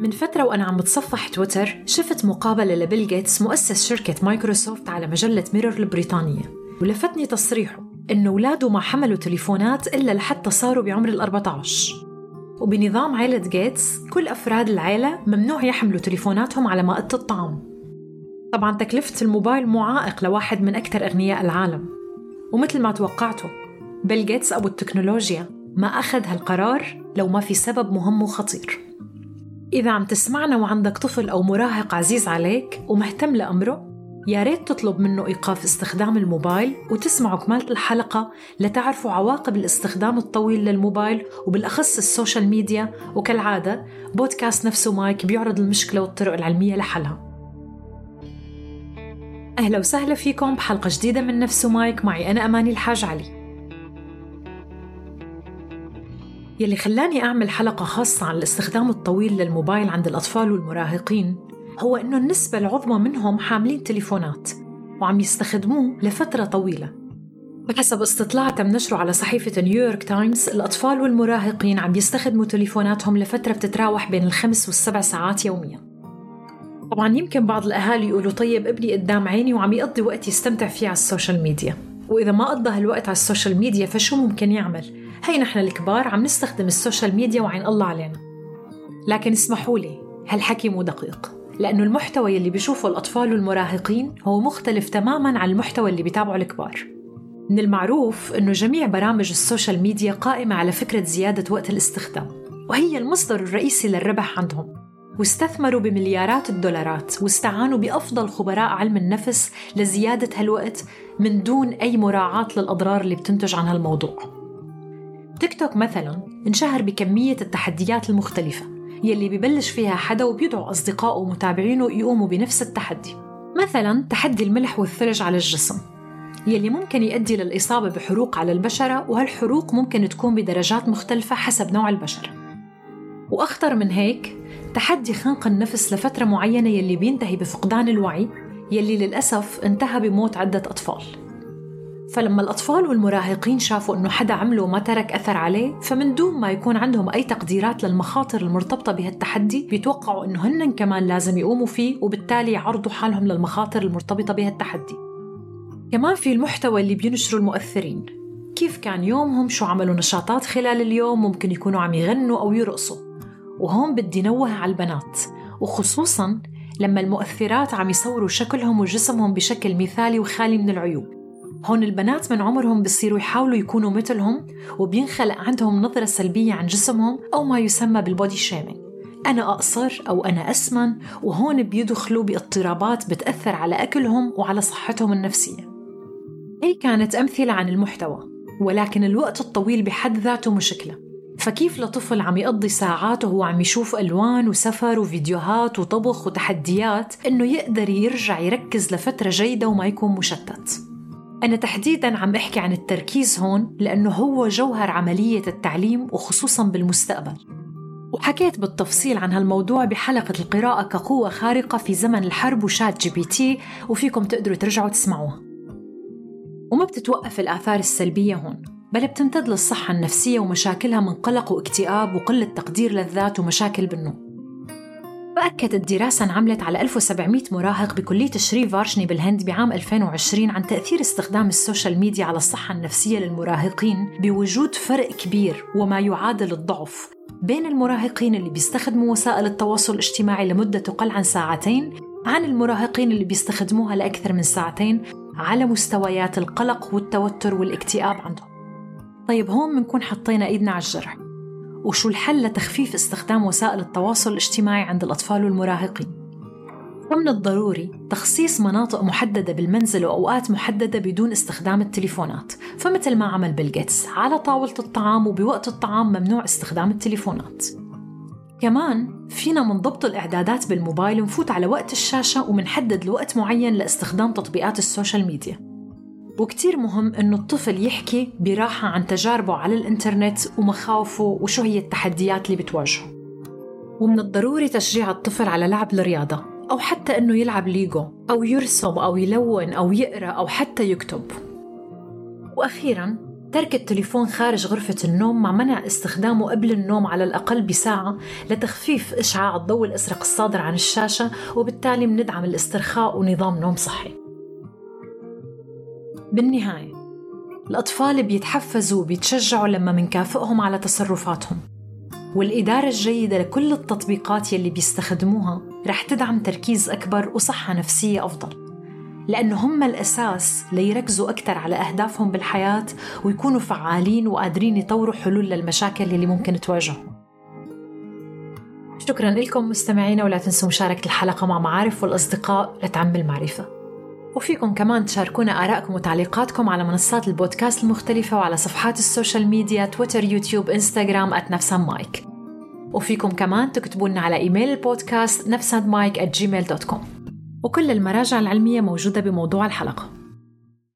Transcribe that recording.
من فترة وأنا عم بتصفح تويتر شفت مقابلة لبيل جيتس مؤسس شركة مايكروسوفت على مجلة ميرور البريطانية ولفتني تصريحه إنه أولاده ما حملوا تليفونات إلا لحتى صاروا بعمر ال 14 وبنظام عائلة جيتس كل أفراد العائلة ممنوع يحملوا تليفوناتهم على مائدة الطعام. طبعا تكلفة الموبايل مو عائق لواحد من أكثر أغنياء العالم. ومثل ما توقعته بيل جيتس أبو التكنولوجيا ما أخذ هالقرار لو ما في سبب مهم وخطير. إذا عم تسمعنا وعندك طفل أو مراهق عزيز عليك ومهتم لأمره يا ريت تطلب منه إيقاف استخدام الموبايل وتسمعوا كمالة الحلقة لتعرفوا عواقب الاستخدام الطويل للموبايل وبالأخص ال social media. وكالعادة بودكاست نفسه مايك بيعرض المشكلة والطرق العلمية لحلها. أهلا وسهلا فيكم بحلقة جديدة من نفسه مايك. معي أنا أماني الحاج علي. يلي خلاني أعمل حلقة خاصة عن الاستخدام الطويل للموبايل عند الأطفال والمراهقين هو إنه النسبة العظمى منهم حاملين تليفونات وعم يستخدموه لفترة طويلة. بحسب استطلاع تم نشره على صحيفة نيويورك تايمز الأطفال والمراهقين عم يستخدموا تليفوناتهم لفترة بتتراوح بين الخمس والسبع ساعات يومياً. طبعا يمكن بعض الأهالي يقولوا طيب ابني قدام عيني وعم يقضي وقت يستمتع فيه على ال social media. وإذا ما قضى هالوقت على ال social media فشو ممكن يعمل؟ هي نحن الكبار عم نستخدم ال social media وعين الله علينا. لكن اسمحوا لي هالحكي مو دقيق لأنه المحتوى يلي بيشوفه الأطفال والمراهقين هو مختلف تماما عن المحتوى اللي بيتابعه الكبار. من المعروف أنه جميع برامج ال social media قائمة على فكرة زيادة وقت الاستخدام وهي المصدر الرئيسي للربح عندهم. واستثمروا بمليارات الدولارات واستعانوا بأفضل خبراء علم النفس لزيادة هالوقت من دون أي مراعاة للأضرار اللي بتنتج عن هالموضوع. تيك توك مثلا انشهر بكمية التحديات المختلفة يلي ببلش فيها حدا وبيدعو أصدقائه ومتابعينه يقوموا بنفس التحدي. مثلا تحدي الملح والثلج على الجسم يلي ممكن يؤدي للإصابة بحروق على البشرة وهالحروق ممكن تكون بدرجات مختلفة حسب نوع البشرة وأخطر من هيك تحدي خنق النفس لفترة معينة يلي بينتهي بفقدان الوعي يلي للأسف انتهى بموت عدة أطفال. فلما الأطفال والمراهقين شافوا أنه حدا عمله وما ترك أثر عليه فمن دون ما يكون عندهم أي تقديرات للمخاطر المرتبطة بهالتحدي بيتوقعوا أنه هن كمان لازم يقوموا فيه وبالتالي يعرضوا حالهم للمخاطر المرتبطة بهالتحدي. كمان في المحتوى اللي بينشروا المؤثرين. كيف كان يومهم؟ شو عملوا نشاطات خلال اليوم؟ ممكن يكونوا عم يغنوا أو يرقصوا. وهون بدي نوه على البنات. وخصوصا لما المؤثرات عم يصوروا شكلهم وجسمهم بشكل مثالي وخالي من العيوب. هون البنات من عمرهم بصيروا يحاولوا يكونوا مثلهم وبينخلق عندهم نظرة سلبية عن جسمهم أو ما يسمى بالبودي شيمينج أنا أقصر أو أنا أسمن وهون بيدخلوا باضطرابات بتأثر على أكلهم وعلى صحتهم النفسية. هي كانت أمثلة عن المحتوى ولكن الوقت الطويل بحد ذاته مشكلة. فكيف لطفل عم يقضي ساعات وهو عم يشوف ألوان وسفر وفيديوهات وطبخ وتحديات إنه يقدر يرجع يركز لفترة جيدة وما يكون مشتت؟ أنا تحديداً عم أحكي عن التركيز هون لأنه هو جوهر عملية التعليم وخصوصاً بالمستقبل. وحكيت بالتفصيل عن هالموضوع بحلقة القراءة كقوة خارقة في زمن الحرب وشات جي بي تي وفيكم تقدروا ترجعوا تسمعوها. وما بتتوقف الآثار السلبية هون بل بتمتد للصحة النفسية ومشاكلها من قلق واكتئاب وقلة تقدير للذات ومشاكل بالنوم. وأكدت دراسة انعملت على 1700 مراهق بكلية شري فارشني بالهند بعام 2020 عن تأثير استخدام ال social media على الصحة النفسية للمراهقين بوجود فرق كبير وما يعادل الضعف. بين المراهقين اللي بيستخدموا وسائل التواصل الاجتماعي لمدة تقل عن ساعتين عن المراهقين اللي بيستخدموها لأكثر من ساعتين على مستويات القلق والتوتر والاكتئاب عندهم. طيب هون بنكون حطينا إيدنا على الجرح. وشو الحل لتخفيف استخدام وسائل التواصل الاجتماعي عند الأطفال والمراهقين؟ ومن الضروري تخصيص مناطق محددة بالمنزل وأوقات محددة بدون استخدام التليفونات فمثل ما عمل بيل جيتس على طاولة الطعام وبوقت الطعام ممنوع استخدام التليفونات. كمان فينا من ضبط الإعدادات بالموبايل نفوت على وقت الشاشة ومنحدد لوقت معين لإستخدام تطبيقات ال social media. وكتير مهم إنه الطفل يحكي براحة عن تجاربه على الإنترنت ومخاوفه وشو هي التحديات اللي بتواجهه. ومن الضروري تشجيع الطفل على لعب الرياضة أو حتى إنه يلعب ليجو أو يرسم أو يلون أو يقرأ أو حتى يكتب. وأخيراً ترك التليفون خارج غرفة النوم مع منع استخدامه قبل النوم على الأقل بساعة لتخفيف إشعاع الضوء الأزرق الصادر عن الشاشة وبالتالي بندعم الاسترخاء ونظام نوم صحي. بالنهاية الأطفال بيتحفزوا وبيتشجعوا لما منكافئهم على تصرفاتهم. والإدارة الجيدة لكل التطبيقات يلي بيستخدموها رح تدعم تركيز أكبر وصحة نفسية أفضل. لأنه هم الأساس ليركزوا أكثر على أهدافهم بالحياة ويكونوا فعالين وقادرين يطوروا حلول للمشاكل اللي ممكن تواجههم. شكرا لكم مستمعينا ولا تنسوا مشاركة الحلقة مع المعارف والأصدقاء لتعم المعرفة. وفيكم كمان تشاركونا آرائكم وتعليقاتكم على منصات البودكاست المختلفة وعلى صفحات ال social media تويتر يوتيوب إنستغرام @نفسان مايك وفيكم كمان تكتبوا على إيميل البودكاست نفسان مايك at gmail.com وكل المراجع العلمية موجودة بموضوع الحلقة.